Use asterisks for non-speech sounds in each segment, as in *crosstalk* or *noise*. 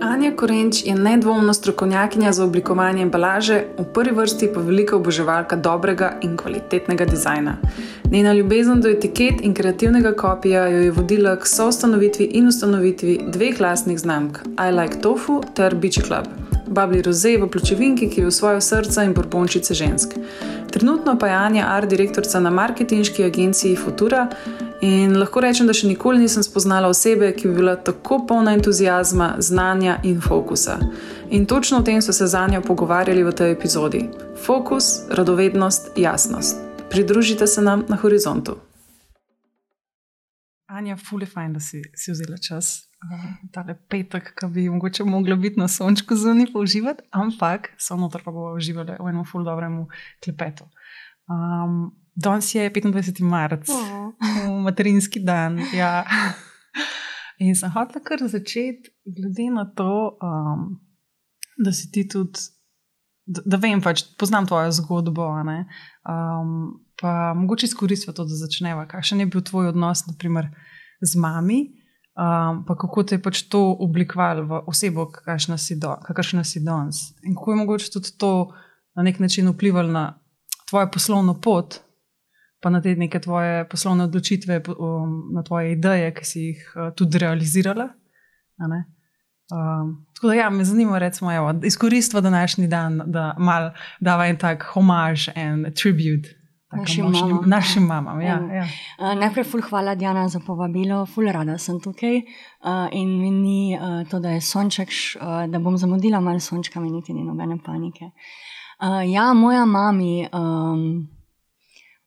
Anja Korenč je nedvomno strokovnjakinja za oblikovanje embalaže, v prvi vrsti pa velika oboževalka dobrega in kvalitetnega dizajna. Njena ljubezen do etiket in kreativnega kopija jo je vodila k soustanovitvi in ustanovitvi dveh lastnih znamk: I Like Tofu ter Beach Club, Babli Rose v pločevinki, ki je v svojo srce in borbončice žensk. Trenutno pa je Anja art direktorica na marketinški agenciji Futura in lahko rečem, da še nikoli nisem spoznala osebe, ki bi bila tako polna entuzijazma, znanja in fokusa. In točno o tem so se za njo pogovarjali v tej epizodi: fokus, radovednost, jasnost. Pridružite se nam na horizontu. Anja, fulje fajn, da si, si vzela čas. Ta petek, ki bi mogoče mogla biti na sončku zunaj, pa uživati, ampak so noter pa bomo uživali v enem fulj dobrem klepetu. Um, Danes je 25. marc, oh. materinski dan. Ja. In sem hotel kar začeti, glede na to, um, da si ti tudi, da, da vem, pač poznam tvojo zgodbo. Um, pa mogoče izkoristiti to, da začneva. Kakšen je bil tvoj odnos naprimer, z mami, um, pa kako te je pač to oblikovalo v osebo, kakršna si, do, si danes. In kako je mogoče tudi to na nek način vplivalo na tvojo poslovno pot, pa na te neke tvoje poslovne odločitve, um, na tvoje ideje, ki si jih uh, tudi realizirala. Um, tako da, ja, me zanima, recimo, evo, izkoristiti današnji dan, da malo dava en tak homaž in tribut. Našim mamam. *laughs* Našim mamam ja, ja. Uh, najprej, ful, hvala, Diana, za povabilo, ful, rada sem tukaj. Uh, in mi ni uh, to, da je sonček, uh, da bom zamudila malo sončka, mi niti ni nobene panike. Uh, ja, moja mama. Um,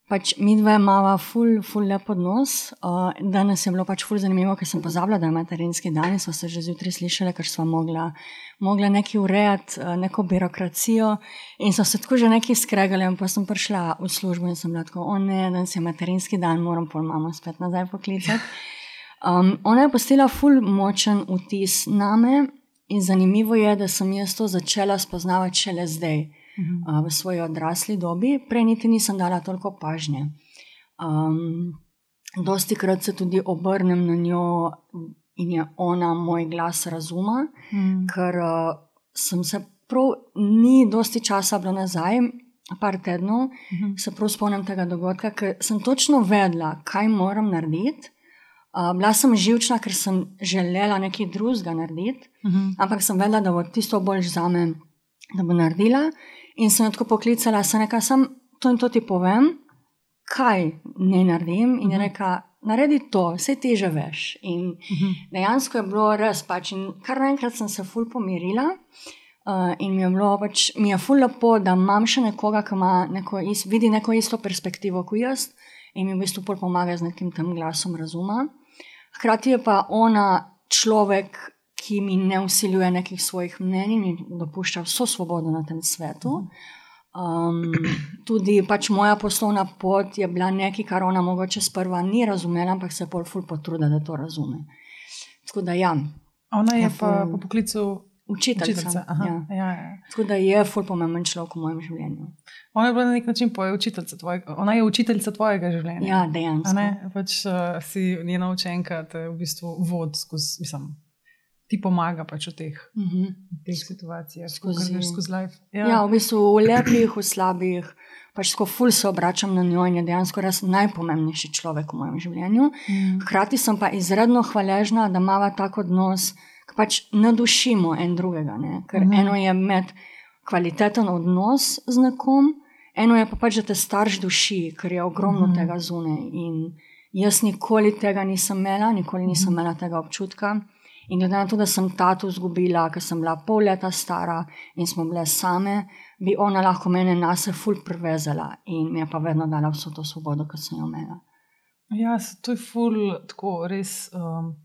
Pač mi dve imamo ful, ful lep odnos. Uh, danes je bilo pač ful zanimivo, ker sem pozabila, da je materinski dan in smo se že zjutraj slišali, ker smo mogla, mogla nekaj urejati, neko birokracijo in so se tako že nekaj skregali. Pa sem prišla v službo in sem bila tako, o ne, danes je materinski dan, moram pol mamo spet nazaj poklicati. Um, ona je postila ful močen vtis name in zanimivo je, da sem jaz to začela spoznavati šele zdaj uh, v svoji odrasli dobi, prej niti nisem dala toliko pažnje. Um, dosti krat se tudi obrnem na njo in je ona moj glas razuma, mm. ker uh, sem se prav, ni dosti časa bilo nazaj. Par tednov mhm. -huh. se prav spomnim tega dogodka, ker sem točno vedela, kaj moram narediti. Uh, bila sem živčna, ker sem želela nekaj drugega narediti, uh mhm. -huh. ampak sem vedela, da bo tisto bolj za me, da bo naredila. In sem tako poklicala, sem rekla, sem to in to ti povem, kaj ne naredim. In je mhm. rekla, naredi to, vse ti že veš. In mhm. dejansko je bilo res pač. In kar naenkrat sem se ful pomirila. Uh, in mi je bilo pač, mi je ful lepo, da imam še nekoga, ki neko is, vidi neko isto perspektivo kot jaz in mi v bistvu pomaga z nekim tem glasom razuma. Hkrati je pa ona človek, ki mi ne usiljuje nekih svojih mnenj in dopušča vso svobodo na tem svetu. Um, tudi pač moja poslovna pot je bila nekaj, kar ona mogoče sprva ni razumela, ampak se je pol ful potrudila, da to razume. Tako da ja. Ona je, je pa ful... po poklicu učiteljica. Ja. Ja, ja. Tako da je ful pomemben človek v mojem življenju. Ona je bila na nek način učiteljica tvojega, ona je učiteljica tvojega življenja. Ja, dejansko. Pač, uh, si njena učenka, te v bistvu vod skozi, mislim ti pomaga pač v teh, uh mhm. -huh. teh situacijah, skozi skozi life. Ja. ja, v bistvu v lepih, v slabih. Pač tako ful se obračam na njo in je dejansko res najpomembnejši človek v mojem življenju. Mm. Hkrati sem pa izredno hvaležna, da imamo tako odnos, ki pač ne dušimo en drugega. Ne? Ker mm. eno je imeti kvaliteten odnos z nekom, eno je pa pač, da te starš duši, ker je ogromno mm. tega zunaj. In jaz nikoli tega nisem imela, nikoli nisem mm. imela tega občutka. In glede na to, da sem tato izgubila, ker sem bila pol leta stara in smo bile same, bi ona lahko mene na sebe ful prevezala in mi je pa vedno dala vso to svobodo, ki sem jo imela. Ja, to je ful, tako res. Um,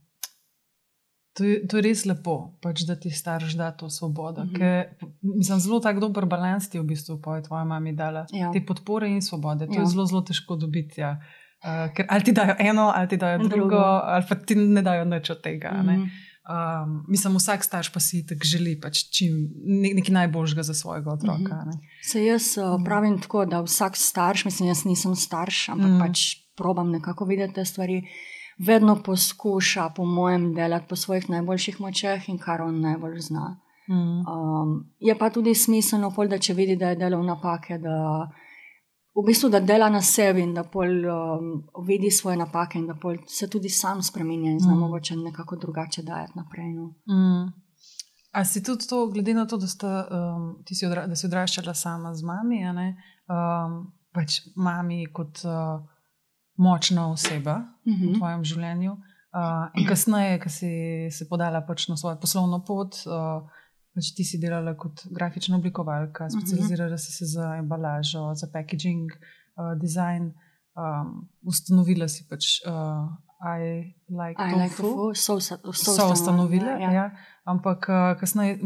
to, je, to je res lepo, pač, da ti starš da to svobodo. Mm -hmm. Sem zelo tak dober balans ti v bistvu po tvoji mami dala. Ja. Te podpore in svobode. To ja. je zelo, zelo težko dobiti. Ja. Uh, ker ali ti dajo eno, ali ti dajo drugo, drugo. ali pa ti ne dajo nič od tega. Mm -hmm. Um, mislim, vsak starš pa si tako želi pač čim, nekaj najboljšega za svojega otroka. Mm -hmm. Se jaz uh, pravim tako, da vsak starš, mislim, jaz nisem starš, ampak mm pač probam nekako videti te stvari. vedno poskuša, po mojem, delati po svojih najboljših močeh in kar on najbolj zna. Mm. Um, je pa tudi smiselno, pol, da če vidi, da je delal napake, da v bistvu da dela na sebi in da pol, um, vidi svoje napake in da pol se tudi sam spremenja in zna Mm. mogoče nekako drugače dajati naprej. No. Mm. A si tudi to, glede na to, da, sta, um, ti si, odra da si odraščala sama z mami, a ne, um, pač mami kot uh, močna oseba v Mhm. tvojem življenju. Uh, in kasneje, ko si se podala pač na svojo poslovno pot, uh, pač ti si delala kot grafična oblikovalka, specializirala si se za embalažo, za packaging, uh, design. Um, ustanovila si pač uh, I like I like tofu, so, so, so, so ustanovile, Ja. ja. ampak uh, kasneje,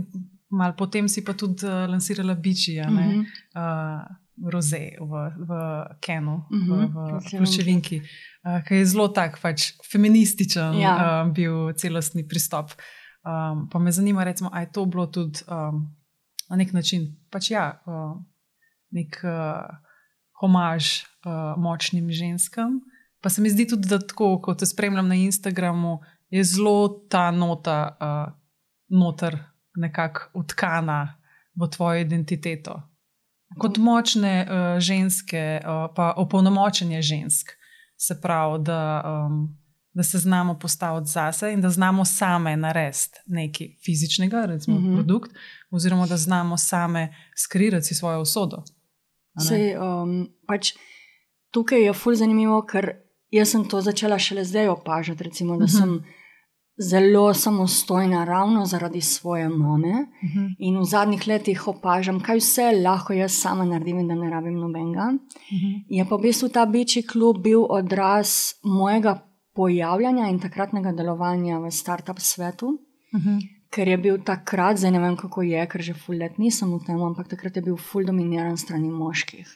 malo potem si pa tudi uh, lansirala biči, a ne, Mhm. uh, roze v, v Kenu, Mhm, v, v pločevinki. pločevinki, uh, ki je zelo tak pač feminističen Ja. uh, bil celostni pristop. Um, pa me zanima, recimo, ali je to bilo tudi um, na nek način, pač ja, uh, nek uh, homaž uh, močnim ženskam. Pa se mi zdi tudi, da tako, ko te spremljam na Instagramu, je zelo ta nota uh, noter nekako utkana v tvojo identiteto. Kot močne uh, ženske, uh, pa opolnomočenje žensk, se pravi, da, um, da se znamo postaviti zase in da znamo same narediti nekaj fizičnega, recimo mm -hmm. produkt, oziroma da znamo same skrirati svojo usodo. Sej, um, pač, tukaj je fulj zanimivo, ker jaz sem to začela šele zdaj opažati. Recimo, da Mhm. sem zelo samostojna, ravno zaradi svoje mame. Mhm. In v zadnjih letih opažam, kaj vse lahko jaz sama naredim, in da ne rabim nobenega. Mhm. Je pa v bistvu ta biči klub bil odraz mojega pojavljanja in takratnega delovanja v startup svetu. Mhm. Ker je bil takrat, zdaj ne vem kako je, ker že ful let nisem v tem, ampak takrat je bil ful dominiran strani moških.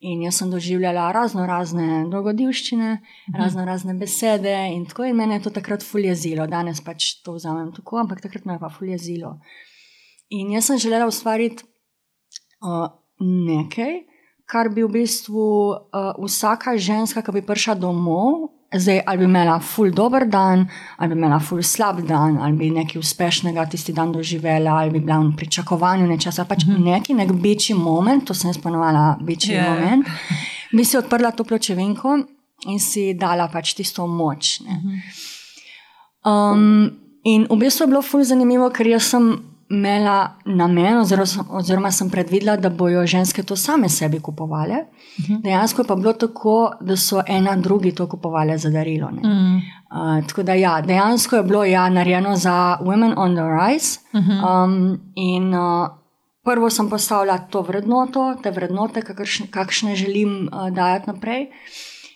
In jaz sem doživljala razno razne dogodivščine, Mhm. razno razne besede in tako in mene je to takrat ful jezilo. Danes pač to vzamem tako, ampak takrat me je pa ful jezilo. In jaz sem želela ustvariti uh, nekaj, kar bi v bistvu uh, vsaka ženska, ki bi prišla domov, zdaj ali bi imela ful dober dan, ali bi imela ful slab dan, ali bi nekaj uspešnega tisti dan doživela, ali bi bila v pričakovanju nečesa, pač mm -hmm. neki nek biči moment, to sem jaz ponovila, Ja. yeah. moment, bi si odprla to pločevinko in si dala pač tisto moč. Ne. Um, in v bistvu je bilo ful zanimivo, ker jaz sem imela namen, oziroma, sem predvidela, da bojo ženske to same sebi kupovale. Dejansko je pa bilo tako, da so ena drugi to kupovale za darilo. ne. Mhm. Uh, tako da ja, dejansko je bilo ja, narejeno za Women on the Rise. Um, in uh, prvo sem postavila to vrednoto, te vrednote, kakršne, kakšne želim uh, dajati naprej,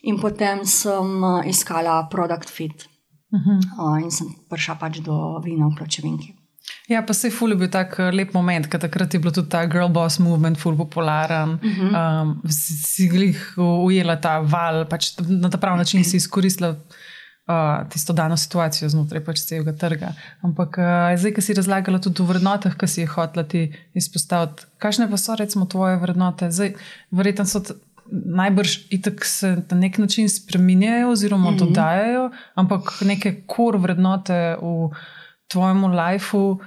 in potem sem uh, iskala product fit. Mhm. Uh, in sem prišla pač do vina v pločevinki. Ja, pa se je ful je bil tak eh, lep moment, ker takrat je bil tudi ta girl boss movement ful popularen. Uh -huh. um, si, si glih ujela ta val, pač na ta prav način si izkoristila uh, tisto dano situacijo znotraj pač celega trga. Ampak uh, zdaj, ki si razlagala tudi o vrednotah, ki si jih hotela ti izpostaviti, kakšne pa so recimo tvoje vrednote? Zdaj, verjetno so. Najbrž itak se na nek način spremenjajo, oziroma mm -hmm. dodajajo, ampak neke kor vrednote v tvojemu lifeu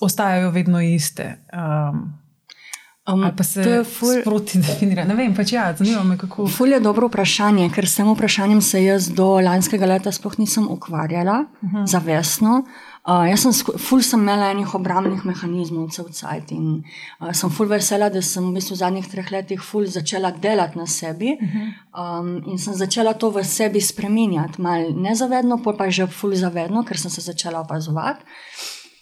ostajajo vedno iste. Um, Um, ali pa se to ful- sproti definira. Ne vem, pač ja, zanima me, kako. Ful je dobro vprašanje, ker s tem vprašanjem se jaz do lanskega leta sploh nisem ukvarjala uh -huh. zavestno. Uh, jaz sem, ful sem imela enih obrambnih mehanizmov, cel cajt in uh, sem ful vesela, da sem v bistvu v zadnjih treh letih ful začela delati na sebi uh -huh. um, in sem začela to v sebi spremenjati, mal nezavedno, pa že ful zavedno, ker sem se začela opazovati.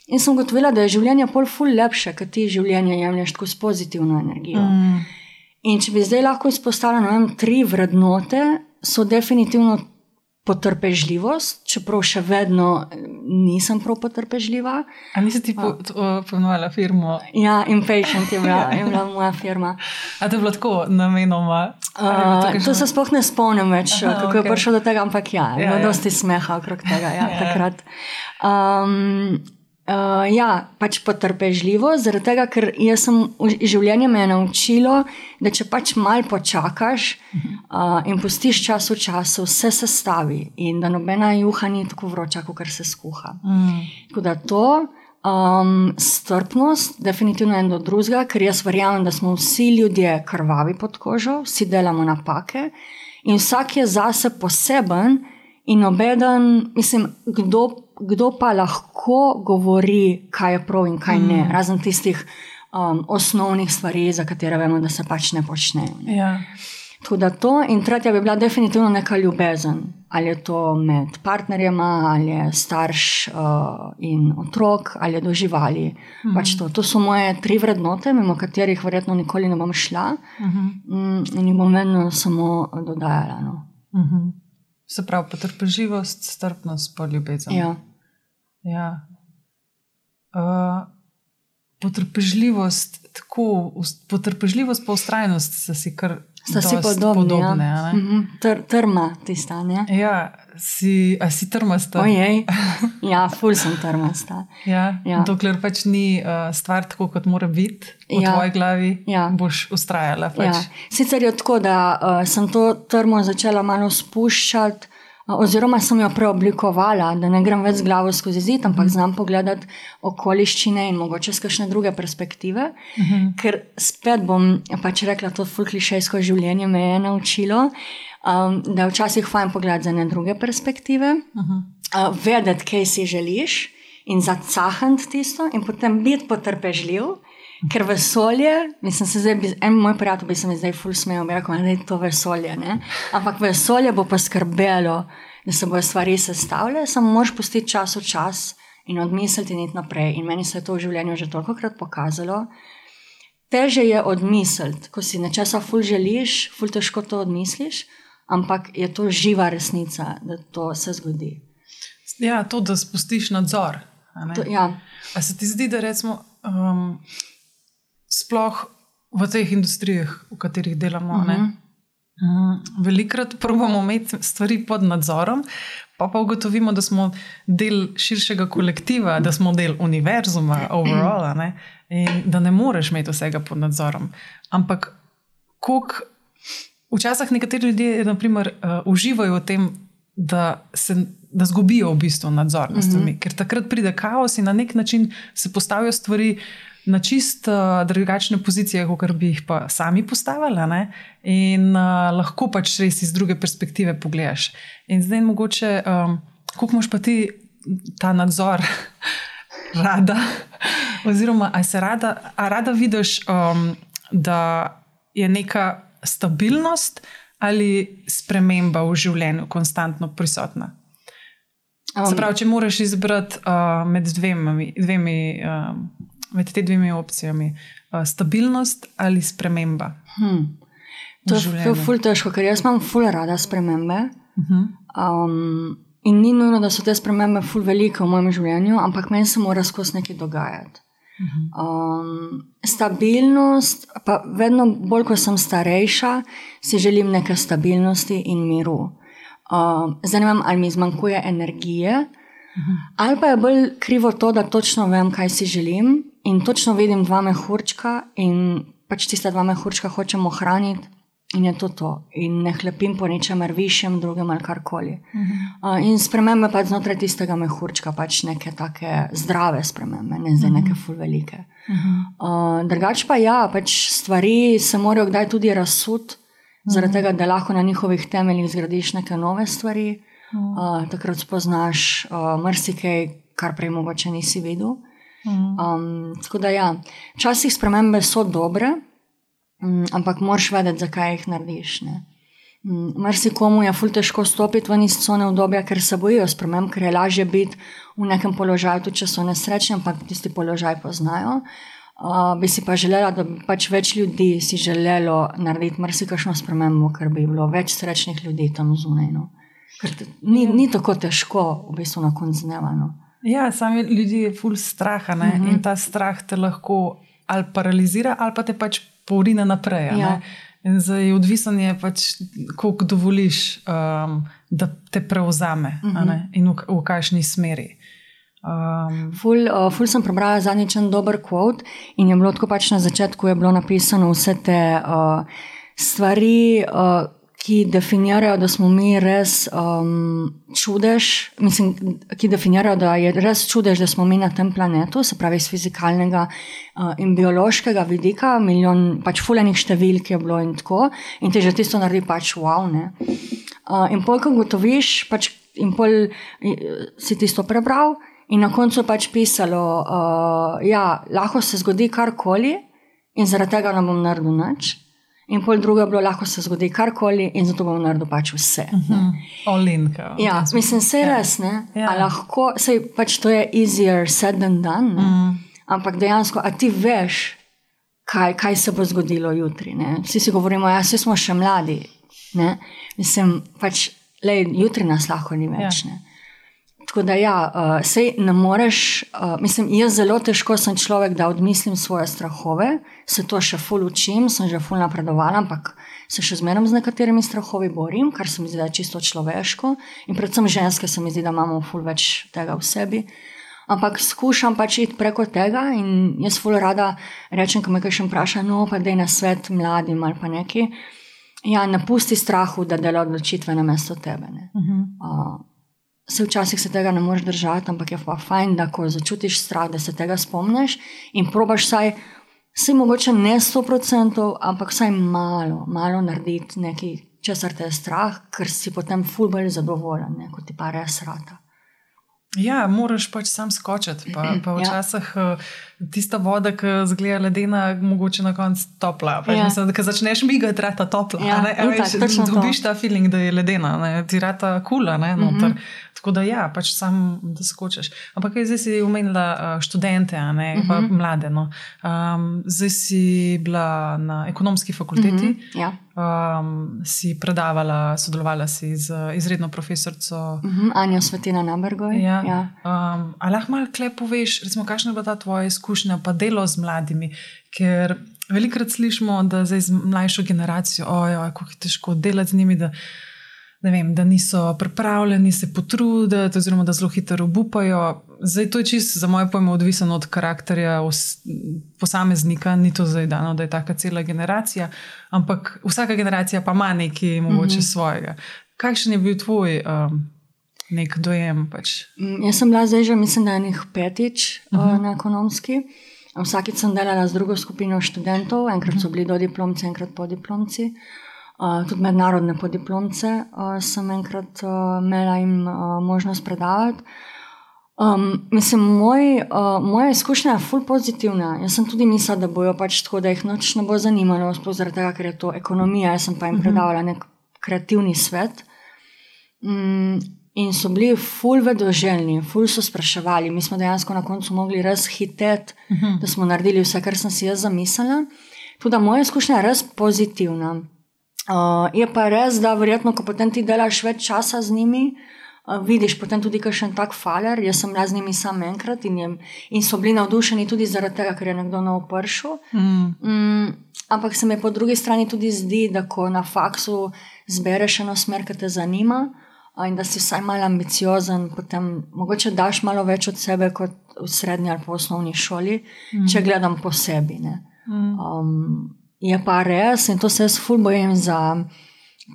In sem ugotovila, da je življenje pol ful lepše, ker ti življenje jemliš tako s pozitivno energijo. Mm, In če bi zdaj lahko izpostavila ne vem, tri vrednote, so definitivno potrpežljivost, čeprav še vedno eh, nisem prav potrpežljiva. a nisi ti po- t- o, poimenovala firmo? Ja, impatient je bila, *laughs* je bila moja firma. A to je bilo tako namenoma? Je Uh, to se sploh ne spomnim več, Aha, kako je okej. prišlo do tega, ampak ja, je Ja, bilo ja. dosti smeha okrog tega ja, Ja, ja. takrat. Um, Uh, ja, pač potrpežljivo, zaradi tega, ker sem življenje me naučilo, da če pač malo počakaš uh, in pustiš čas v času, vse se stavi in da nobena juha ni tako vroča, kot se skuha. Mm. Tako da to. Um, strpnost, definitivno en do drugega, ker jaz verjamem, da smo vsi ljudje krvavi pod kožo, vsi delamo napake in vsak je zase poseben, in obeden, mislim, kdo, kdo pa lahko govori, kaj je prav in kaj ne, mm. razen tistih um, osnovnih stvari, za katere vemo, da se pač ne počnejo. Ne. Ja. Tako da to, in tretja bi bila definitivno neka ljubezen. Ali je to med partnerjema, ali je starš uh, in otrok, ali je do živali. Mm -hmm. pač to. to so moje tri vrednote, mimo katerih verjetno nikoli ne bom šla mm -hmm. in jih bom vedno samo dodajala. No. Mm -hmm. Se pravi, potrpežljivost, strpnost, pa ljubezen. Ja. Ja. Uh, potrpežljivost, tako, potrpežljivost, pa ustrajnost, da si kar Sta si podobni, podobne. Ja. Mm -hmm. Tr, trma ti stanje. Ja, si, a si trmasta. Ojej. *laughs* Ja, ful sem trmasta. Ja, ja. Dokler pač ni uh, stvar tako, kot mora biti v ja. tvoji glavi, ja. boš ustrajala. Pač. Ja. Sicer je tako, da uh, sem to trmo začela malo spuščati. Oziroma, sem jo preoblikovala, da ne grem več z glavo skozi zid, ampak mm. znam pogledati okoliščine in mogoče kakšne druge perspektive. Mm -hmm. Ker spet bom pač rekla, to fulklišejsko življenje me je naučilo, um, da je včasih fajn pogledati za ne druge perspektive, mm -hmm. uh, vedeti, kaj si želiš in zacahati tisto, in potem biti potrpežljiv. Ker vesolje, mislim, se zdaj, en moj prijatelj bi se mi zdaj ful smejal, rekel, da je to vesolje. Ne? Ampak vesolje bo poskrbelo, da se bodo stvari sestavljale, samo moraš pustiti čas v čas in odmisliti in iti naprej. In meni se je to v življenju že toliko krat pokazalo. Teže je odmisliti, ko si nečesa ful želiš, ful težko to odmisliš, ampak je to živa resnica, da to se zgodi. Ja, to, da spustiš nadzor. To, ja. A se ti zdi, da recimo. Um, sploh v teh industrijah, v katerih delamo. Uh -huh. Velikrat probujemo imeti stvari pod nadzorom, pa pa ugotovimo, da smo del širšega kolektiva, da smo del univerzuma, overall, ne? in da ne moreš imeti vsega pod nadzorom. Ampak, koliko včasih nekateri ljudje naprimer, uh, uživajo v tem, da se. Da zgubijo v bistvu nadzor nad stvarmi, mm -hmm. ker takrat pride kaos in na nek način se postavijo stvari, uh, na čist uh, drugačne pozicije, kot bi jih pa sami postavili, ne? in uh, lahko pač res iz druge perspektive pogledaš. In zdaj, mogoče, um, kako imaš pa ti ta nadzor, *laughs* rada, oziroma ali se rada, rada vidiš, um, da je neka stabilnost ali sprememba v življenju konstantno prisotna. Um, pravi, če moraš izbrati uh, med dvemi. dvemi um, med te dvemi opcijami, uh, stabilnost ali sprememba? Hmm. To je ful težko, ker jaz imam ful rada spremembe. Uh -huh. um, in ni nujno, da so te spremembe ful velike v mojem življenju, ampak meni se mora skozi nekaj dogajati. Um, stabilnost, pa vedno bolj, ko sem starejša, si želim neke stabilnosti in miru. Um, zdaj ne vem, ali mi zmanjkuje energije, ali pa je bolj krivo to, da točno vem, kaj si želim in točno vidim dva mehurčka, in pač tiste dva mehurčka hočemo ohraniti, in je to to. In ne hlepim po ničemer višjem, drugem ali karkoli. Uh -huh. uh, in spremembe pač znotraj tistega mehurčka, pač neke take zdrave spremembe, ne zdaj uh -huh. neke fulvelike. Uh -huh. uh, drugač pa ja, pač stvari se morajo kdaj tudi razsuditi. Zaradi tega, da lahko na njihovih temeljih zgradiš neke nove stvari, uh, takrat spoznaš uh, marsikaj, kar prej mogoče nisi videl. Um, tako da, ja, včasih spremembe so dobre, um, ampak moraš vedeti, zakaj jih narediš. Um, Marsikomu je fulj težko stopiti ven iz cone obdobja, ker se bojijo sprememb, ker je lažje biti v nekem položaju, tudi če so nesrečni, ampak tisti položaj poznajo. Uh, bi si pa želela, da bi pač več ljudi si želelo narediti marsikšno spremembo, ker bi bilo več srečnih ljudi tam zunaj. No. Ni, ni tako težko, v bistvu na koncu dneva. No. Ja, sami ljudi je full strah uh -huh. in ta strah te lahko ali paralizira, ali pa te pač porine naprej. Ja. Zdaj, odvisen je pač, koliko dovoliš, um, da te prevzame uh -huh. in v, v kakšni smeri. Um, ful, uh, ful sem prebrala zadnjič en dober kvot in je bilo tako pač na začetku je bilo napisano vse te uh, stvari, uh, ki definirajo, da smo mi res um, čudež, mislim, ki definirajo, da je res čudež, da smo mi na tem planetu, se pravi iz fizikalnega uh, in biološkega vidika, milijon pač fuljenih številk je bilo in tako, in te že tisto naredi pač wow. Uh, in pol, ko gotoviš, pač in pol si tisto prebral. In na koncu je pač pisalo, da uh, ja, lahko se zgodi karkoli, in zaradi tega ne bom naredil nič. In pol druga je bilo, lahko se zgodi karkoli, in zato bom naredil pač vse. Uh mhm. -huh. Olinka. Ja, mislim, se je ja. res. Ja. Lahko, sej, pač to je easier said than done. Uh mhm. -huh. Ampak dejansko, a ti veš, kaj, kaj se bo zgodilo jutri. Ne? Vsi si govorimo, da ja, smo še mladi. Ne? Mislim, pač, le jutri nas lahko ni več. Ja. Tako da, ja, uh, sej ne moreš, uh, mislim, jaz zelo težko sem človek, da odmislim svoje strahove, se to še ful učim, sem že ful napredovala, ampak se še zmeraj z nekaterimi strahovi borim, kar se mi zdi, da je čisto človeško. In predvsem ženske se mi zdi, da imamo ful več tega v sebi. Ampak skušam pač iti preko tega in jaz ful rada rečem, ko me kaj še vpraša, no pa da je na svet mladim ali pa neki. Ja, ne pusti strahu, da dela odločitve na mesto tebe. Uh -huh. uh, se včasih se tega ne moreš držati, ampak je pa fajn, da ko začutiš strah, da se tega spomniš in probaš vsaj, vsaj mogoče ne sto procentov, ampak vsaj malo, malo narediti nekaj, česar te je strah, ker si potem fulbelj zadovoljen, kot ti pa res rata. Ja, moraš pač sam skočiti. Pa, pa *clears throat* ja. včasih ja. Tista voda, ki zgleda ledena, mogoče na koncu topla. Pač ja. mislim, da začneš migati, rata topla. Ja, dobiš ta feeling, da je ledena, ne? ti rata kula. Mm -hmm. Tako da, ja, pač sam, da skočiš. Ampak zdaj si umenila študente, a ne uh -huh. pa mhm. mlade. No. Um, zdaj si bila na ekonomski fakulteti, uh -huh. ja. um, si predavala, sodelovala si z izredno profesorico uh mhm, -huh. Anjo Svetina Nabergoj. Ja. Ja. Um, ali lahko malo poveš, recimo, kakšna je bila ta tvoja izkušnja, pa delo z mladimi? Ker velikokrat slišimo, da zdaj z mlajšo generacijo, ojoj, kako je težko delati z njimi vem, da niso pripravljeni se potruditi, oziroma da zelo hitro obupajo. Zdaj, to je čisto za moje pojme odvisno od karakterja posameznika, ni to zdaj dano, da je taka cela generacija, ampak vsaka generacija pa ima nekaj mogoče mm -hmm. svojega. Kakšen je bil tvoj um, nek dojem? Pač? Mm, jaz sem bila zdaj že, mislim, da nekaj petič mm -hmm. uh, na ekonomski. Vsakič sem delala z drugo skupino študentov, enkrat so bili do diplomci, enkrat po diplomci. Uh, tudi mednarodne podiplomce uh, sem enkrat uh, imela jim uh, možnost predavati. Um, mislim, moj, uh, moja izkušnja je fully pozitivna. Jaz sem tudi mislila, da bojo pač tako, da jih noč ne bo zanimalo, sploh zaradi tega, ker je to ekonomija, jaz sem pa jim mhm. predavala nek kreativni svet. Um, in so bili fully vedoželjni, fully so spraševali. Mi smo dejansko na koncu mogli res hiteti, uh mhm. -huh. da smo naredili vse, kar sem si jaz zamislila. Tudi moja izkušnja je res pozitivna. Uh, je pa res, da verjetno, ko potem ti delaš več časa z njimi, uh, vidiš potem tudi kakšen tak faler. Jaz sem bila z njimi samo enkrat in, je, in so bili navdušeni tudi zaradi tega, ker je nekdo na opršu. Mm. Mm, ampak se mi po drugi strani tudi zdi, da ko na faksu zbereš eno smer, ki te zanima. In da si vsaj malo ambiciozen, potem mogoče daš malo več od sebe kot v srednji ali pa osnovni šoli, mm. če gledam po sebi. Mm. Um, Je pa res, in to se jaz ful bojim za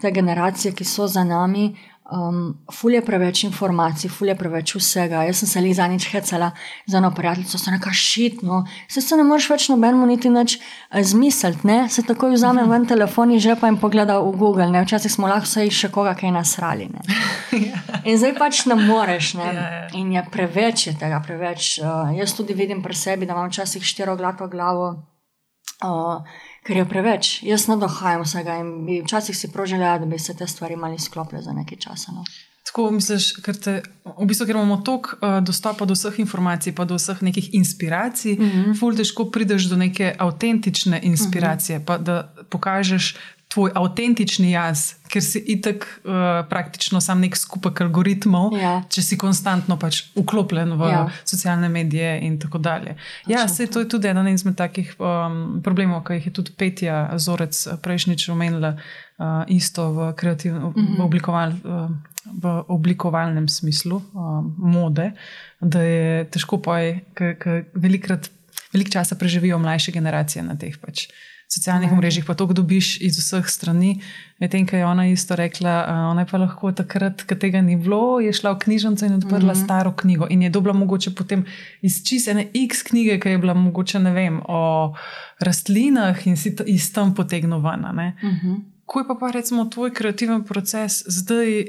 te generacije, ki so za nami. Um, ful je preveč informacij, ful je preveč vsega. Jaz sem se jih zadnjič hecala za eno prijateljico, so neka šitno. Se, se ne moreš več nobenemu niti več eh, zmisliti, ne? se takoj vzame mhm. ven telefon in že pa jim pogleda v Google. Ne? Včasih smo lahko vse še koga kaj nasrali. *laughs* In zdaj pač ne moreš. Ne? Ja, ja. In je preveč je tega, preveč. Uh, jaz tudi vidim pri sebi, da imam včasih štiro glato glavo. Uh, ker je preveč. Jaz ne dohajam vsega in bi včasih si prožila, da bi se te stvari mali sklopile za nekaj časa. No. Tako misliš, ker, te, v bistvu, ker imamo toliko uh, dostopa do vseh informacij, pa do vseh nekih inspiracij, mm -hmm. fulj težko prideš do neke avtentične inspiracije, mm -hmm. pa da pokažeš tvoj avtentični jaz, ker si itek uh, praktično sam nek skupek algoritmov, ja. če si konstantno pač vklopljen v ja. socialne medije in tako dalje. Ja, se to je tudi eden izmed takih um, problemov, ki jih je tudi Petja Zorec prejšnjič omenila. uh, isto v, kreativ, v, Mhm. oblikoval, uh, v oblikovalnem smislu uh, mode, da je težko poj, ker velikrat. Veliko časa preživijo mlajše generacije na teh pač socialnih Ja. mrežah, pa to dobiš iz vseh strani. Medtem, ko je ona isto rekla, ona je pa lahko takrat, ko tega ni bilo, je šla v knjižnico in odprla mm. -hmm. staro knjigo. In je dobila mogoče potem iz čistene X knjige, ki je bila mogoče ne vem o rastlinah in si iz tam potegnovana. Uh -huh. Ko je pa, pa recimo tvoj kreativen proces zdaj,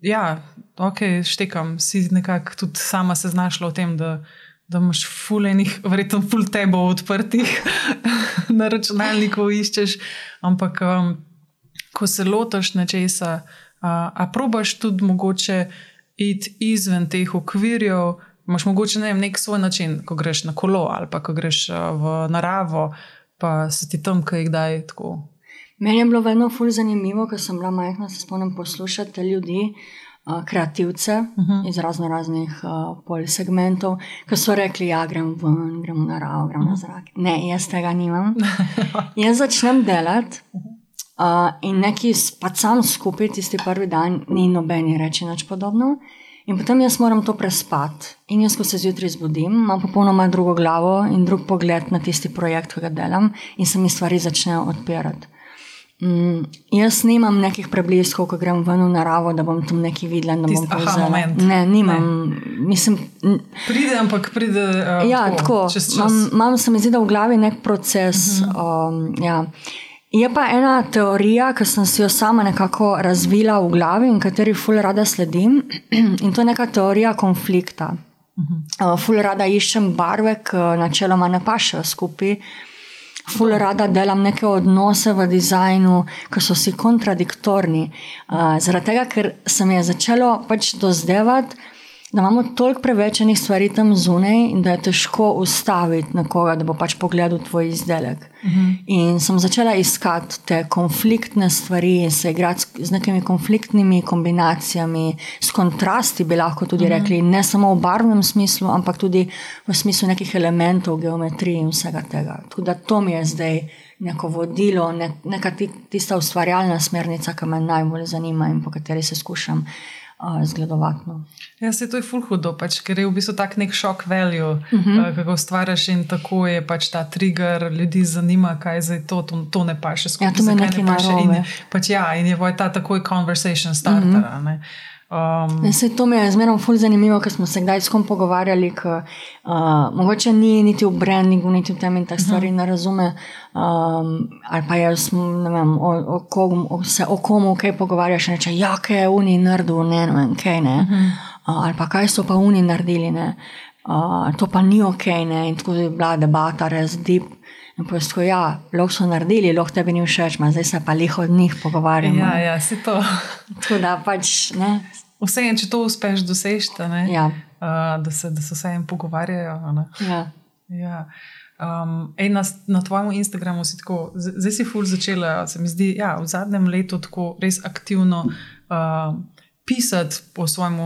ja, ok, štekam, si nekako tudi sama se znašla v tem, da, da imaš fulejnih, verjetno ful tebo odprtih *laughs* na računalniku iščeš, ampak um, ko se lotaš nečesa, uh, a probaš tudi mogoče iti izven teh okvirjev, imaš mogoče ne vem, nek svoj način, ko greš na kolo ali pa ko greš v naravo, pa se ti tam kaj kdaj tako. Meni je bilo vedno ful zanimivo, ker sem bila majhna, se spomnim poslušati ljudi, uh, kreativce uh -huh. iz razno raznih uh, pol segmentov, ki so rekli, ja, grem ven, grem v naravo, grem na zrak. Ne, jaz tega nimam. *laughs* jaz začnem delati. Uh, in neki pa sam skupaj, tisti prvi dan, ni nobeni reči nič podobno. In potem jaz moram to prespati. In jaz, ko se zjutraj zbudim, imam popolnoma drugo glavo in drug pogled na tisti projekt, ki ga delam, in se mi stvari začnejo odpirati. Mm, jaz nimam nekih prebliskov, ko grem ven v naravo, da bom tam nekaj videla. Da Tisti bom aha moment. Ne, nimam. Ne. Mislim, Pride, ampak pride. Uh, ja, tako. Čez čas. Imam, imam se mi zdi, da v glavi nek proces. Uh -huh. um, ja. Je pa ena teorija, ki sem si jo sama nekako razvila v glavi in kateri ful rada sledim, *clears throat* in to je neka teorija konflikta. Uh, ful rada iščem barve, ki načeloma ne pašejo skupaj. Ful rada delam neke odnose v dizajnu, ki so si kontradiktorni. Uh, zaradi tega, ker se mi je začelo pač dozdevati, da imamo toliko prevečenih stvari tam zunaj in da je težko ustaviti nekoga, da bo pač pogledal tvoj izdelek. Uh -huh. In sem začela iskati te konfliktne stvari in se igrati z- nekimi konfliktnimi kombinacijami, s kontrasti, bi lahko tudi uh -huh. rekli, ne samo v barvnem smislu, ampak tudi v smislu nekih elementov, geometrije in vsega tega. Tako da to mi je zdaj neko vodilo, ne, neka ti, tista ustvarjalna smernica, ki me najbolj zanima in po kateri se skušam uh, zgledovati. No. Ja, se to je full hudo, pač, ker je v bistvu tak nek šok value, uh -huh. uh, kako stvariš in tako je pač ta trigger, ljudi zanima, kaj je zdaj to, to, to ne paše skupaj. Ja, to me nekaj ne paše. In, pač, ja, in je poj ta takoj conversation starter. Uh -huh. Um, Ne, saj to mi je zmerno ful zanimivo, ker smo se kdaj s kom pogovarjali, ki uh, mogoče ni niti v brandingu, niti v tem in teh stvari ne razume. Um, ali pa jaz ne vem, o, o, kom, o, se o komu kaj pogovarjaš in reče, ja, kaj je uni naredil, ne, ne vem, kaj ne. Uh, ali pa kaj so pa uni naredili, ne. Uh, to pa ni ok, ne. In tako je bila debata, res deep. In poisko, ja, lahko so naredili, lahko tebi ni všeč, ma zdaj se pa liho od njih pogovarjamo. ja, ja, se to. Tako da pač, ne. Vse en, če to uspeš doseči, Ja. uh, da, se, da se vse en pogovarjajo. ne. Ja. Ja. Um, ej, na, na tvojem Instagramu si tako, zdaj si ful začela, se mi zdi, ja, v zadnjem letu tako res aktivno uh, pisati o svojem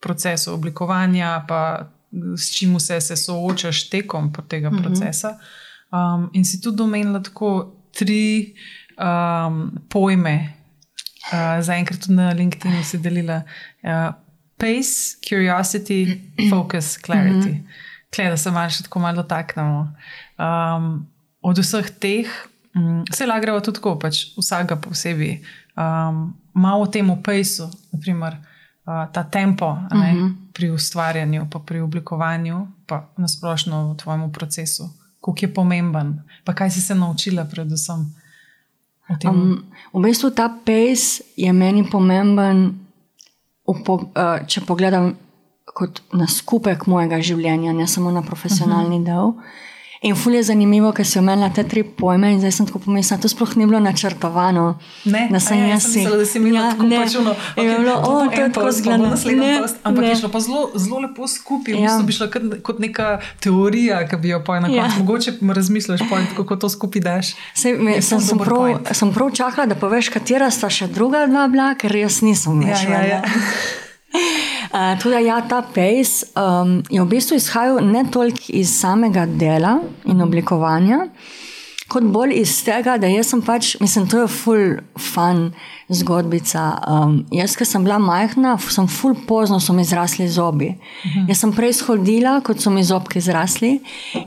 procesu oblikovanja, pa s čim vse se soočaš tekom tega mm -hmm. Um, in si tudi omenila tako tri um, pojme, uh, zaenkrat tudi na LinkedIn si delila. Uh, pace, curiosity, focus, clarity. Mm -hmm. Klej, da se malo še tako malo dotaknemo. Um, od vseh teh, um, vse lagreva tudi tako, pač vsakega posebej. Um, malo o tem opejsu, naprimer uh, ta tempo ne, uh -huh. pri ustvarjanju, pa pri oblikovanju, pa nasplošno v tvojem procesu, koliko je pomemben, pa kaj si se naučila, predvsem. Um, v bistvu ta pace je meni pomemben, v po, uh, če pogledam kot na skupek mojega življenja, ne samo na profesionalni uh -huh. del. In ful je zanimivo, ker si omenila te tri pojme in zdaj sem tako pomislila, to sploh ni bilo načrtovano. Ne, da sem ja, jaz sem mislila, da si imela ja, tako ne. pač ono, In je bilo, o, to je tako pa post, Ampak ne. je šlo pa zelo, zelo lepo skupaj. V Ja. bistvu bi šla kot, kot neka teorija, ki bi jo pa na Ja. koncu. Mogoče razmisliš, point, kako to skupaj daš. Sej, me, sem, sem, prav, point. sem prav čakala, da poveš, katera sta še druga dva bila, ker jaz nisem Ja, več. ja, ja. *laughs* Uh, tudi ja, ta pace um, je v bistvu izhajal ne toliko iz samega dela in oblikovanja, kot bolj iz tega, da jaz sem pač, mislim, to je full fun zgodbica. Um, jaz, ki sem bila majhna, sem full pozno, so mi zrasli zobi. Mhm. Jaz sem prej shodila, kot so mi zobki zrasli.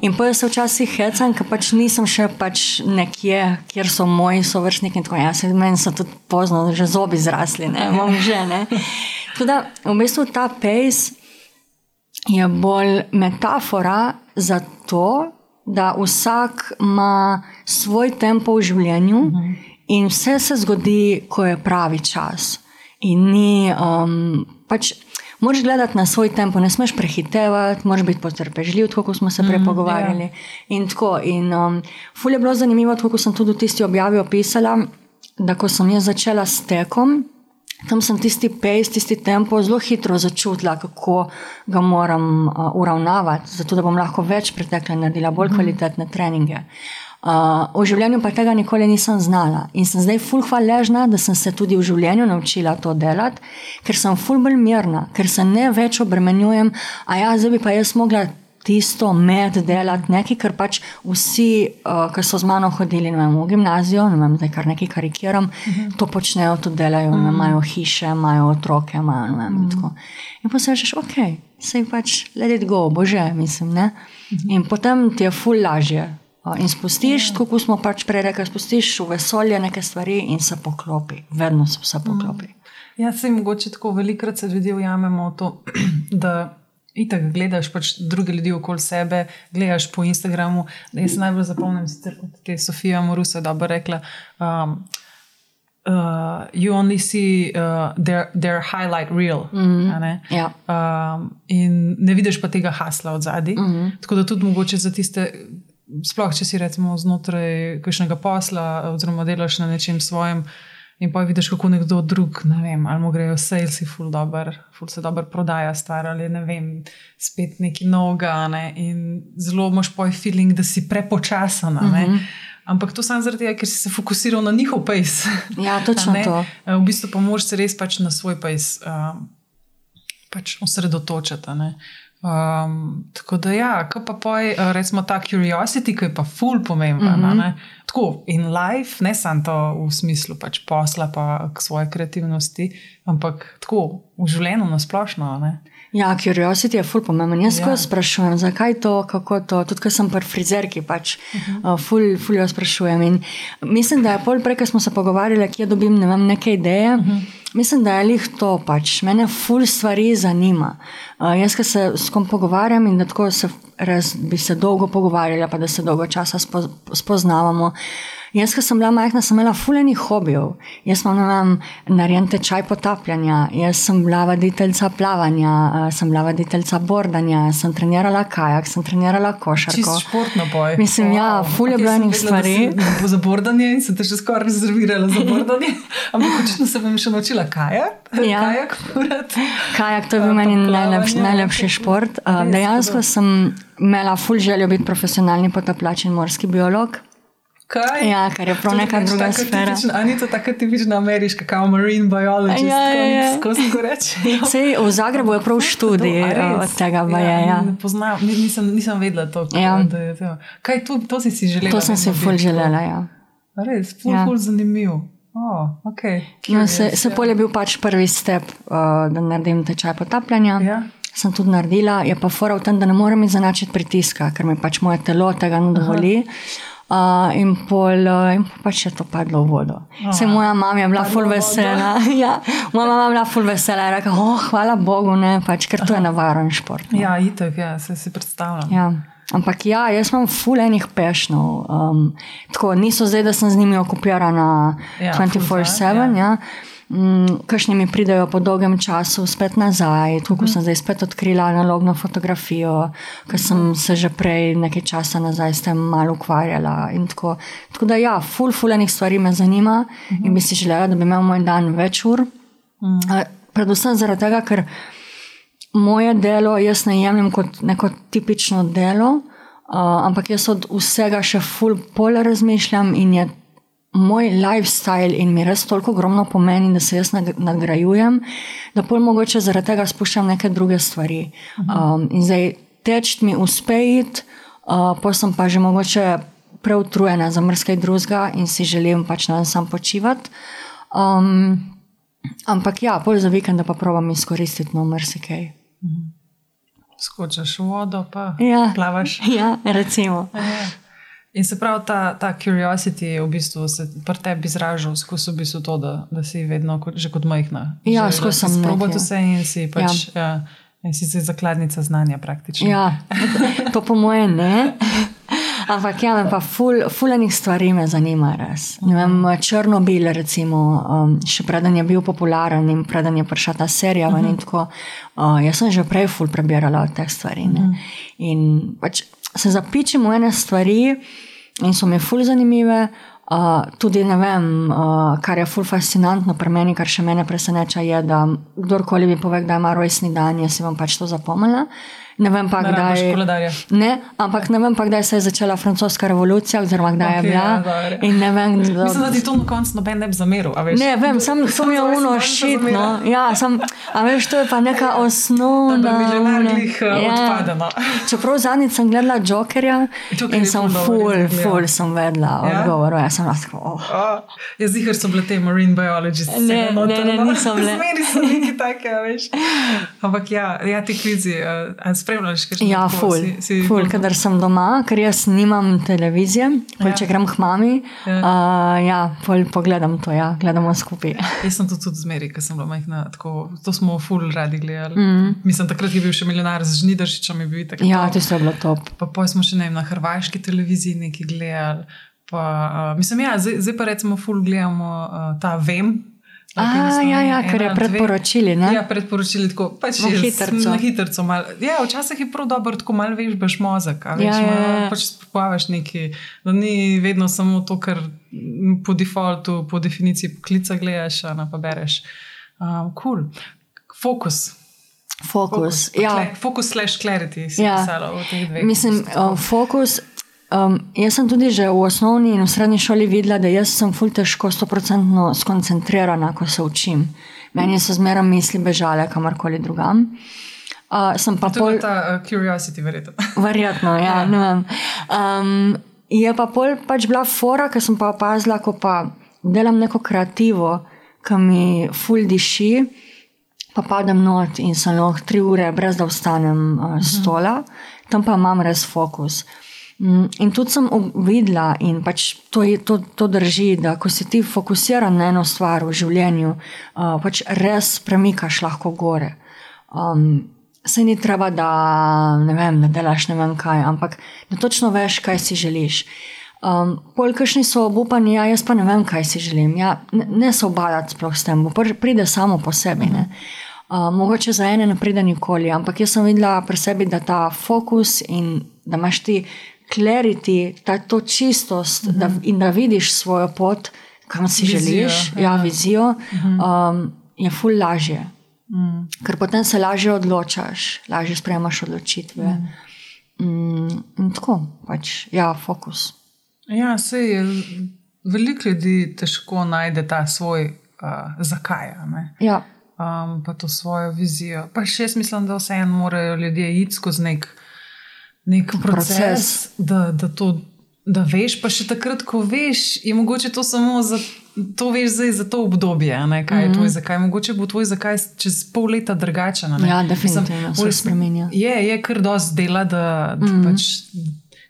In pa se včasih hecam, ker pač nisem še pač nekje, kjer so moji sovrstniki. In tako jaz, meni so tudi pozno, že zobi zrasli, ne, imam že ne. Tudi v bistvu ta pejs je bolj metafora za to, da vsak ima svoj tempo v življenju uh -huh. in vse se zgodi, ko je pravi čas. In ni, um, pač, moraš gledati na svoj tempo, ne smeš prehitevati, moraš biti potrpežljiv, kot smo se prej mm, pogovarjali. Yeah. In tako. In um, fulje je bilo zanimivo, kot sem tudi v tisti objavi opisala, da ko sem jaz začela s tekom. Tam sem tisti pejs, tisti tempo zelo hitro začutila, kako ga moram uh, uravnavati, zato da bom lahko več pretekla in naredila bolj mhm. kvalitetne treninge. Uh, v življenju pa tega nikoli nisem znala in sem zdaj ful hvaležna, da sem se tudi v življenju naučila to delati, ker sem ful bolj mirna, ker se ne več obremenjujem, a ja, zdaj bi pa jaz mogla tisto med delati, nekaj, kar pač vsi, uh, ki so z mano hodili vem, v gimnazijo, ne vem, zdaj kar nekaj karikiram, uh mhm. -huh. to počnejo, to delajo, uh -huh. imajo hiše, imajo otroke, imajo ne vem. Uh -huh. In pa se rečeš, ok, sej pač let it go, bože, mislim. Ne? Uh -huh. In potem ti je ful lažje. In spustiš, ja. kot smo pač prej rekli, spustiš v vesolje neke stvari in se poklopi, vedno se vse poklopi. Ja, se jim mogoče tako velikokrat se ljudje ujamemo v to, *clears throat* da Itak gledaš pač druge ljudi okoli sebe, gledaš po Instagramu. Jaz se najbolj zapomnim, kot je Sofija Morusa dobro rekla. Um, Uh, you only see uh, their, their highlight reel. Mm -hmm. ne? Ja. Um, in ne vidiš pa tega hasla od zadaj. Mm -hmm. Tako da tudi mogoče za tiste, sploh če si recimo znotraj kakšnega posla, oziroma delaš na nečem svojem, uh, In pa vidiš, kako nekdo drug, ne vem, ali mu grejo salesi, ful dobr, ful se dobro prodaja, star ali ne vem, spet neki noga. Ne? In zelo imaš poj feeling, da si prepočasen. Mm -hmm. Ampak to samo zaradi tega, ker si se fokusiral na njihov pejs. Ja, *laughs* točno to. V bistvu pa moraš se res pač na svoj pejs um, pač osredotočiti. Um, tako da, ja, ko pa poj, eh, recimo, ta curiosity, ki je pa ful pomemben. Mm -hmm. Tako in life, ne samo to v smislu pač posla, pa k svoje kreativnosti, ampak tako v življenju na splošno. Ja, curiosity je ful pomemben. Jaz ja. sprašujem, zakaj to, kako to. Tudi, ker sem pri frizerki, pač uh -huh. uh, ful, ful jo sprašujem. In mislim, da je pol prej, ko smo se pogovarjali, kje dobim ne vem, neke ideje. Uh mhm. -huh. Mislim, da je lih to pač. Mene ful stvari zanima. Uh, jaz, ki se s kom pogovarjam in da tako se res bi se dolgo pogovarjali, pa da se dolgo časa spo, spoznavamo. Jaz, ki sem bila majhna, sem imela fuleni hobijev. Jaz sem imela narejen tečaj potapljanja, jaz sem bila voditeljica plavanja, sem bila voditeljica bordanja, sem trenirala kajak, sem trenirala košarko. Čisto športno boj. Mislim, wow. ja, fulje okay, blenih stvari. Za bordanje in sem te še skoraj rezervirala za bordanje, *laughs* ampak očitno se bom še naučila kajak. Ja. Kajak, kajak, to je bil meni najlepši, najlepši šport. Dejansko sem imela ful željo biti profesionalni potapljač in morski biolog. Kaj? Ja, kar je prav neka druga sfera. Ali ni to tako tipična ameriška, kot marine biology? Ja, ja, ja. Skozi ko reči. Sej, v Zagrebu je prav študij to, od tega. Ja, je, ja. Ne poznam, nisem, nisem vedela to. Ja. Da je to. Kaj to, to si si želela? To sem si ful želela, ja. Res, ful, ja. ful zanimiv. Oh, okay. no, se se ja. pol je bil pač prvi step, uh, da naredim tečaj potapljanja. Ja. Sem tudi naredila, je pa fora v tem, da ne morem izenačiti pritiska, ker mi pač moje telo tega ne dovoli. Aha. Uh, in pol, uh, in pač je to padlo v vodo. Se moja mama je bila ful vesela. *laughs* ja, moja mama je bila ful vesela in rekla: oh, Hvala Bogu, ne, pač, ker to je navaren šport. Ne. Ja, itek, ja, se si predstavljam. Ja. Ampak ja, jaz imam ful enih pešnov. Um, tako, niso zdaj, da sem z njimi okupirana ja, 24-7. Ja. Ja mm, kakšni mi pridejo po dolgem času spet nazaj, tu ko sem zdaj spet odkrila analogno fotografijo, ker sem se že prej nekaj časa nazaj s tem malo ukvarjala. Tako, tako da, ja, ful, fulenih stvari me zanima in bi si želela, da bi imel moj dan več ur. Predvsem zaradi tega, ker moje delo jaz ne jemljem kot neko tipično delo. Uh, ampak jaz od vsega še ful pol razmišljam in je moj lifestyle in mi res toliko ogromno pomeni, da se jaz nagrajujem, da pol mogoče zaradi tega spuščam neke druge stvari. Um, in zdaj teč mi uspe iti, uh, pa sem pa že mogoče preutrujena za mrskaj drugega in si želim pač na dan sam počivati. Um, ampak ja, pol za vikend pa provam izkoristiti no marsikaj. Skočiš v vodo, pa Ja. plavaš. Ja, recimo. Ja. In se pravi, ta, ta curiosity je v bistvu se pri tebi izražal skozi v bistvu to, da, da si vedno kot, že kot majhna. Ja, skozi sem sprobati nekje. vse in si pač. Ja. Ja, in si si zakladnica znanja praktično. Ja, to po moje ne. Ampak ja, me pa ful, fulanih stvari me zanima res. Ne Vem, Črnobil, recimo, um, še preden je bil popularen in preden je prišla ta serija ven in tako. Uh, jaz sem že prej ful prebirala od teh stvari. Ne. In pač se zapičim v ene stvari in so mi ful zanimive. Uh, tudi ne vem, uh, kar je ful fascinantno pri meni, kar še mene preseneča, je, da kdorkoli mi pove, da ima rojstni dan, jaz si bom pač to zapomnila. Ne vem pa, kdaj. Ne, ampak ne vem pa, kdaj se je začela francoska revolucija, oziroma kdaj Okej, je bila. ja, ne vem, kdo. Mislim, da ti to na koncu noben ne bi zameril. Ne, vem, sam, sam je samo šitno. Ja, sam, a veš, to je pa neka osnovna. bi milijonar ona- glih ja. odpade. No. *laughs* Čeprav zadnjič sem gledala Jokerja Joker in sem ful full, ja. sem vedela Ja? odgovor. Ja, sem lahko. Oh. Oh, jaz zihar so bile te marine biologists. Ne, ne, ne, niso bile. *laughs* Zmeri so neki take, veš. Ampak ja, ja ti kvizi, uh, spremljaš, kaj Ja, ful, Si, si, ful, kadar sem doma, ker jaz nimam televizije, pol, Ja. če grem k mami, Ja. uh, ja pol pogledam to, ja, gledamo skupaj. *laughs* Jaz sem to tudi zmeri, ker sem bila majhna. Tako, to smo ful radi gledali. Mm. Mislim, takrat je bil še milijonar z Žnidaršičem, je bil tako. Ja, to je bilo top. Pa poj smo še ne vem, na hrvaški televiziji nekaj gledali. Pa, uh, mislim, ja, zdaj, zdaj pa recimo ful gledamo uh, ta Vem. A, ja, ja, ker je predporočili, ne? Ja, predporočili tako, pač Na hitrco. Na hitrco mal. Ja, včasih je prav dobro, tako malo veš, baš mozek. a Veš, Ja, ja, malo ja. Pač spopavaš neki, da ni vedno samo to, kar po defaultu, po definiciji klica gledaš, a pa bereš. Um, cool. Fokus. Fokus. pa Ja, kle- Fokus slash clarity si Ja. pisala v teh dveh. mislim, fokus. Um, jaz sem tudi že v osnovni in v srednji šoli videla, da jaz sem ful težko 100% skoncentrirana, ko se učim. Meni so zmeraj misli bežale kamorkoli drugam. Uh, sem pa pol. ta uh, curiosity, verjetno. *laughs* Verjetno, ja, ne vem. Um, je pa pol pač bila fora, ker sem pa opazila, ko pa delam neko kreativo, ki mi ful diši, pa padem not in sem lahko tri ure, brez da vstanem uh, stola, tam pa imam res fokus. Mm, In tudi sem videla, in pač to, je, to, to drži, da ko si ti fokusiran na eno stvar v življenju, uh, pač res premikaš lahko gore. Um, se ni treba, da ne vem, da delaš ne vem kaj, ampak da točno veš, kaj si želiš. Um, Polkašni so obupani, ja, jaz pa ne vem, kaj si želim. Ja, ne, ne se obadati sploh s tem, pr- pride samo po sebi. Ne. Uh, mogoče za ene ne pride nikoli, ampak jaz sem videla pri sebi, da ta fokus in da imaš ti clarity, ta, to čistost da, in da vidiš svojo pot, kam si Vizijo, želiš, ja. ja, vizijo, um, je ful lažje. Mm. Ker potem se lažje odločaš, lažje sprejemaš odločitve. Mm, in tako, pač, ja, fokus. Ja, se je veliko ljudi težko najde ta svoj uh, zakaj. Ja, um, pa to svojo vizijo. Pa še jaz mislim, da vseeno morajo ljudje iti skozi nek, nek proces, Proces. Da, da to da veš. Pa še takrat, ko veš, je mogoče to samo za. To veš zdaj za to obdobje, ne, kaj je mm -hmm. tvoj zakaj. Mogoče bo tvoj zakaj čez pol leta drugačen. Ja, definitivno se spreminja. Je, je kar dosti dela, da, da mm -hmm. pač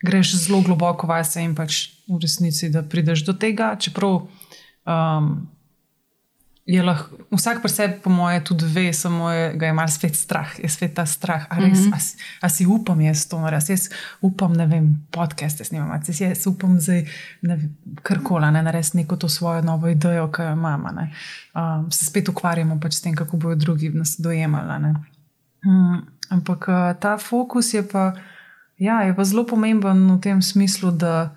greš zelo globoko vase in pač v resnici, da prideš do tega. Čeprav um, je lahko vsak pri sebi, po moje, tudi ve, samo je, ga je malo spet strah, je spet ta strah. A, res, mm -hmm. a, si- a si upam jaz to narediti? Jaz upam, ne vem, podcaste snimam, jaz, jaz upam zdaj karkoli, ne narediti neko to svojo novo idejo, ki jo imam. a ne. Um, se spet ukvarjamo pač s tem, kako bodo drugi nas dojemali. Mm, ampak uh, ta fokus je pa, ja, je pa zelo pomemben v tem smislu, da,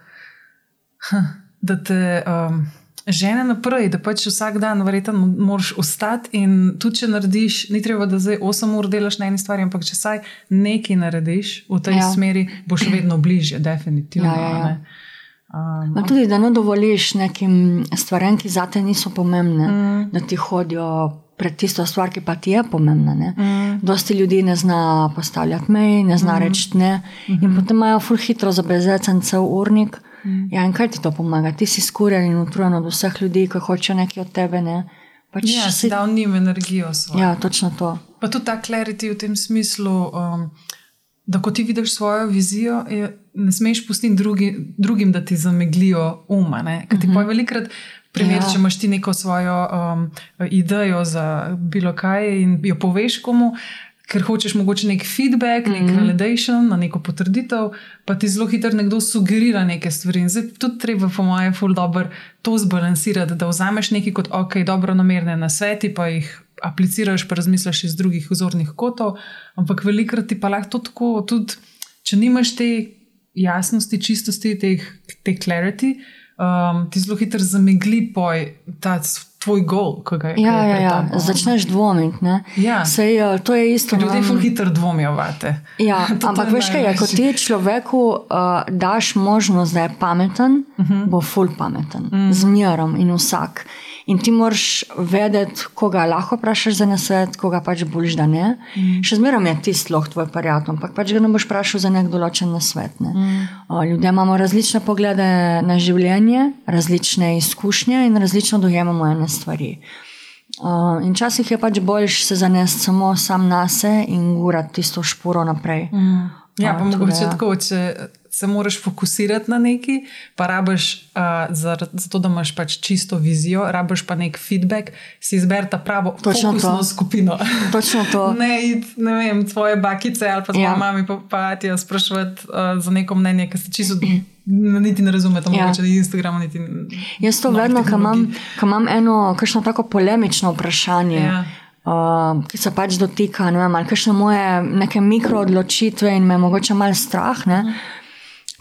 *laughs* da te um, žene naprej, da pač vsak dan verjetno moraš ostati in tudi če narediš, ni treba, da zdaj 8 ur delaš na eni stvari, ampak če saj nekaj narediš v tej Ja. smeri, boš vedno bližje, definitivno. Ja, ja, ja. Um, Ma tudi, da ne dovoliš nekim stvarem, ki zate niso pomembne, mm. da ti hodijo pred tisto stvar, ki pa ti je pomembna. Mm. Dosti ljudi ne zna postavljati mej, ne zna mm. reči ne. Mm -hmm. In potem imajo ful hitro zabezecen cel urnik. Mm. Ja, in kaj ti to pomaga? Ti si skurjen in utrujen od vseh ljudi, ki hočejo nekaj od tebe. Ne? Pač ja, si dal njim energijo. Svojo. Ja, točno to. Pa tudi ta clarity v tem smislu, um, da ko ti vidiš svojo vizijo, je, ne smeš pustiti drugi, drugim, da ti zameglijo uma. Ker ti uh -huh. pa velikrat. Primer, ja. Če imaš ti neko svojo um, idejo za bilo kaj in jo poveš komu, ker hočeš mogoče nek feedback, nek mm -hmm. validation, na neko potrditev, pa ti zelo hitro nekdo sugerira neke stvari. In zdaj tudi treba, po mojem, ful dobro to zbalansirati, da vzameš nekaj kot ok, dobro namerne na sveti, pa jih apliciraš, pa razmisliš iz drugih vzornih kotov. Ampak velikrat ti pa lahko tako, tudi če nimaš te jasnosti, čistosti, te, te clarity. Um, ti zelo hitro zamegli poj ta tvoj gol, ga. Ja, ja, ja. začneš dvomiti. Ja. Sej, uh, to je isto. Ljudje zelo hitro dvomijo vate. Ja, *laughs* ampak veš kaj, ko ti človeku uh, daš možnost, da je pameten, uh mhm. -huh. bo full pameten, uh mhm. -huh. zmerom in vsak. In ti moraš vedeti, koga lahko vprašaš za nasvet, koga pač boš, da ne. Mm. Še zmeraj je ti sploh tvoj prijatelj, ampak pač ga ne boš vprašal za nek določen nasvet. Ne. Mm. Ljudje imamo različne poglede na življenje, različne izkušnje in različno dojemamo ene stvari. Uh, in včasih je pač boljš se zanesti samo sam na sebe in urati tisto šporo naprej. Mm. Ja, pa mogoče tako, če se moraš fokusirati na neki, pa rabiš, uh, zato za da imaš pač čisto vizijo, rabiš pa nek feedback, si izbereš ta pravo fokusno skupino. Točno to. *laughs* ne, ne vem, tvoje bakice ali pa tvoje ja. mami, pa, pa ti sprašuješ uh, za neko mnenje, ki se čisto. Niti ne razumete, ja. mogoče na Instagramu. Niti, Jaz to vedno, ko imam, imam eno, kakšno tako polemično vprašanje. Ja. Uh, ki se pač dotika, ne vem, ali kakšne moje neke mikroodločitve in me mogoče malo strah. Ne?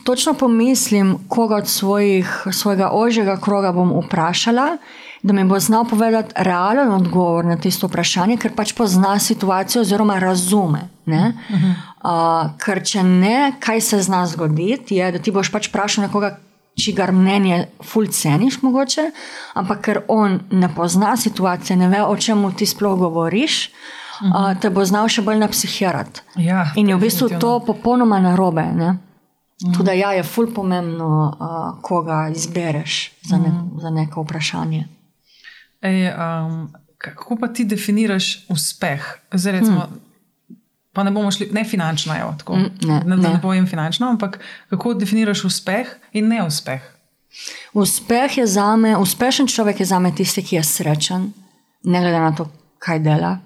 Točno pomislim, koga od svojih, svojega ožjega kroga bom vprašala, da mi bo znal povedati realen odgovor na tisto vprašanje, ker pač pozna situacijo oziroma razume. Uh, ker če ne, kaj se zna zgoditi, je, da ti boš pač vprašal nekoga, čigar mnenje ful ceniš mogoče, ampak ker on ne pozna situacije, ne ve, o čem ti sploh govoriš. Uh, te bo znal še bolj napsihirati. Ja, in je v bistvu to popolnoma narobe. Ne? Tudi ja, je ful pomembno, uh, koga izbereš za, ne, mm. za neko vprašanje. Ej, um, kako pa ti definiraš uspeh? Zdaj, recimo, hmm. Pa ne bomo šli, ne finančno, evo, tako, mm, ne, ne, ne. ne povem finančno, ampak kako definiraš uspeh in neuspeh? Uspeh je za me, uspešen človek je za me tisti, ki je srečen, ne glede na to, kaj dela.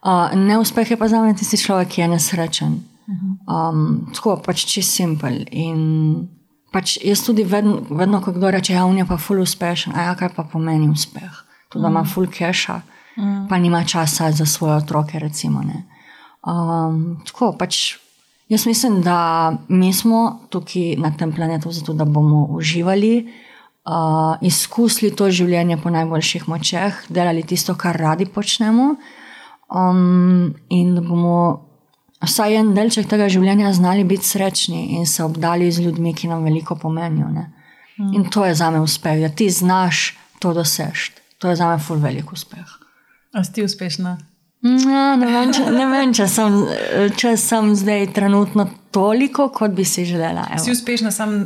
Uh, neuspeh je pa za me tisti človek, ki je nesrečen. Um, tako pač čist simpel. In pač jaz tudi vedno, vedno ko kdo reče, ja, je pa ful uspešen, a ja, kaj pa pomeni uspeh. Tudi da ima mm. ful keša, mm. pa nima časa za svoje otroke. Recimo, um, tako pač. Jaz mislim, da mi smo tukaj na tem planetu zato, da bomo uživali, uh, izkusili to življenje po najboljših močeh, delali tisto, kar radi počnemo, um, in da bomo vsaj en delček tega življenja znali biti srečni in se obdali z ljudmi, ki nam veliko pomenijo. Mm. In to je za me uspeh, da ti znaš to doseči. To je za me ful velik uspeh. A si uspešna? Ja, ne, vem, če, ne vem, če sem, če sem zdaj trenutno toliko, kot bi si želela. Evo. Si uspešna, sem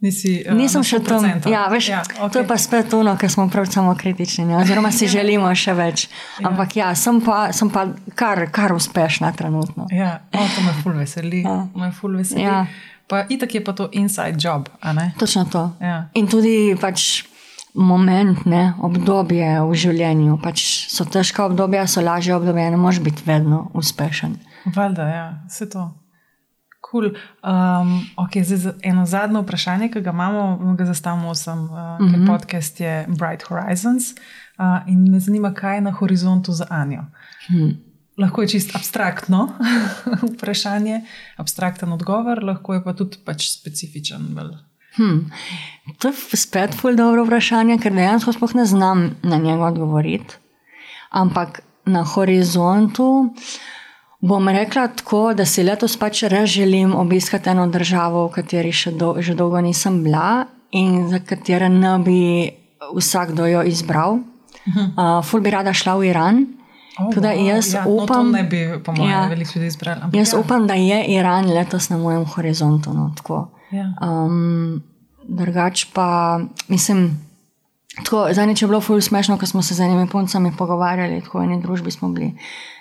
Nisi, uh, Nisem še tam. Ja, veš, ja, okay. To je pa spet ono, ker smo prav samo kritični, ne? oziroma si *laughs* želimo še več. Ja. Ampak ja, sem pa, sem pa kar, kar uspešna trenutno. Ja, o, to me ful veseli. Ja. Me ful veseli. Ja. Pa itak je pa to inside job. Točno to. Ja. In tudi pač moment, ne, obdobje v življenju. Pač so težka obdobja, so lažje obdobje, ne moreš biti vedno uspešen. Valjda, ja, vse to. Cool. Um, okay, zdaj, eno zadnje vprašanje, ki ga imamo, ga zastavimo vsem, uh, mm -hmm. ker podcast je Bright Horizons. Uh, in me zanima, kaj je na horizontu za Anjo. Hmm. Lahko je čist abstraktno *laughs* vprašanje, abstrakten odgovor, lahko je pa tudi pač specifičen. Hmm. To je spet zelo dobro vprašanje, ker dejansko sploh ne znam na njega odgovoriti. Ampak na horizontu. Bom rekla tako, da si letos pač res želim obiskati eno državo, v kateri še do, že dolgo nisem bila in za katero ne bi vsakdo jo izbral. Uh, ful bi rada šla v Iran. Oh, Tudi jaz ja, upam, no, bi, mojem, ja, ljudi izbrala. Jaz ja. upam, da je Iran letos na mojem horizontu. No, ja. um, drugač pa mislim. Tako, zadnjič je bilo ful smešno, ko smo se z enimi puncami pogovarjali, tako v eni družbi smo bili.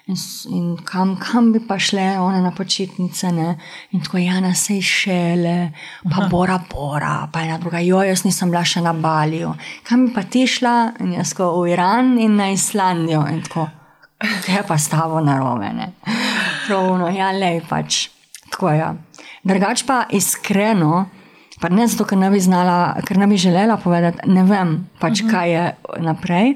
In, in kam, kam bi pa šle, one na počitnice, ne? in tako ja, na sej šele, pa Aha. bora, bora, pa ena druga, jo, jaz nisem bila še na Baliju. Kam bi pa ti šla, in jaz ko v Iran in na Islandijo, in tako, je pa stavo na rovene. Pravno, ja, le pač, tako je. Ja. Drugač pa iskreno. Pa ne zato, ker ne bi znala, ker ne bi želela povedati, ne vem pač, uh mhm. -huh. kaj je naprej.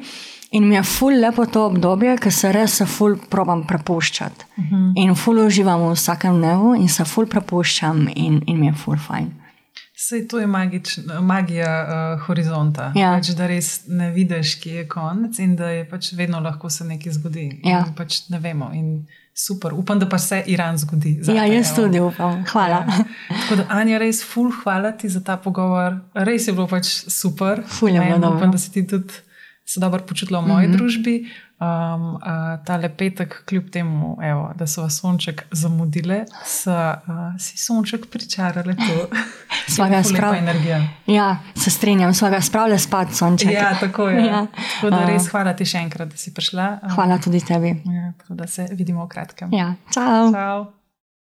In mi je ful lepo to obdobje, ker se res ful probam prepuščati. Uh mhm. -huh. In ful uživam v vsakem dnevu in se ful prepuščam in, in mi je ful fajn. Sej to je magič, magija uh, horizonta. Ja. Pač, da res ne vidiš, kje je konec in da je pač vedno lahko se nekaj zgodi. Ja. Pač ne vemo. In Super, upam, da pa se Iran zgodi. Zate, ja, jaz tudi upam. Hvala. Ja. Tako da, Anja, res ful, hvala ti za ta pogovor. Res je bilo pač super. Ful, je bilo. Upam, da si ti tudi se dobro počutila v moji mm -hmm. družbi. Um, uh, ta lepetek, kljub temu, evo, da so vas sonček zamudile, so uh, si sonček pričarali to. *laughs* Svoga sprava energija. Ja, se strinjam, svoga spravlja spat sonček. Ja, tako je. Ja. Tako da res hvala ti še enkrat, da si prišla. Um, hvala tudi tebi. Ja, tako da se vidimo v kratkem. Ja, čau. čau.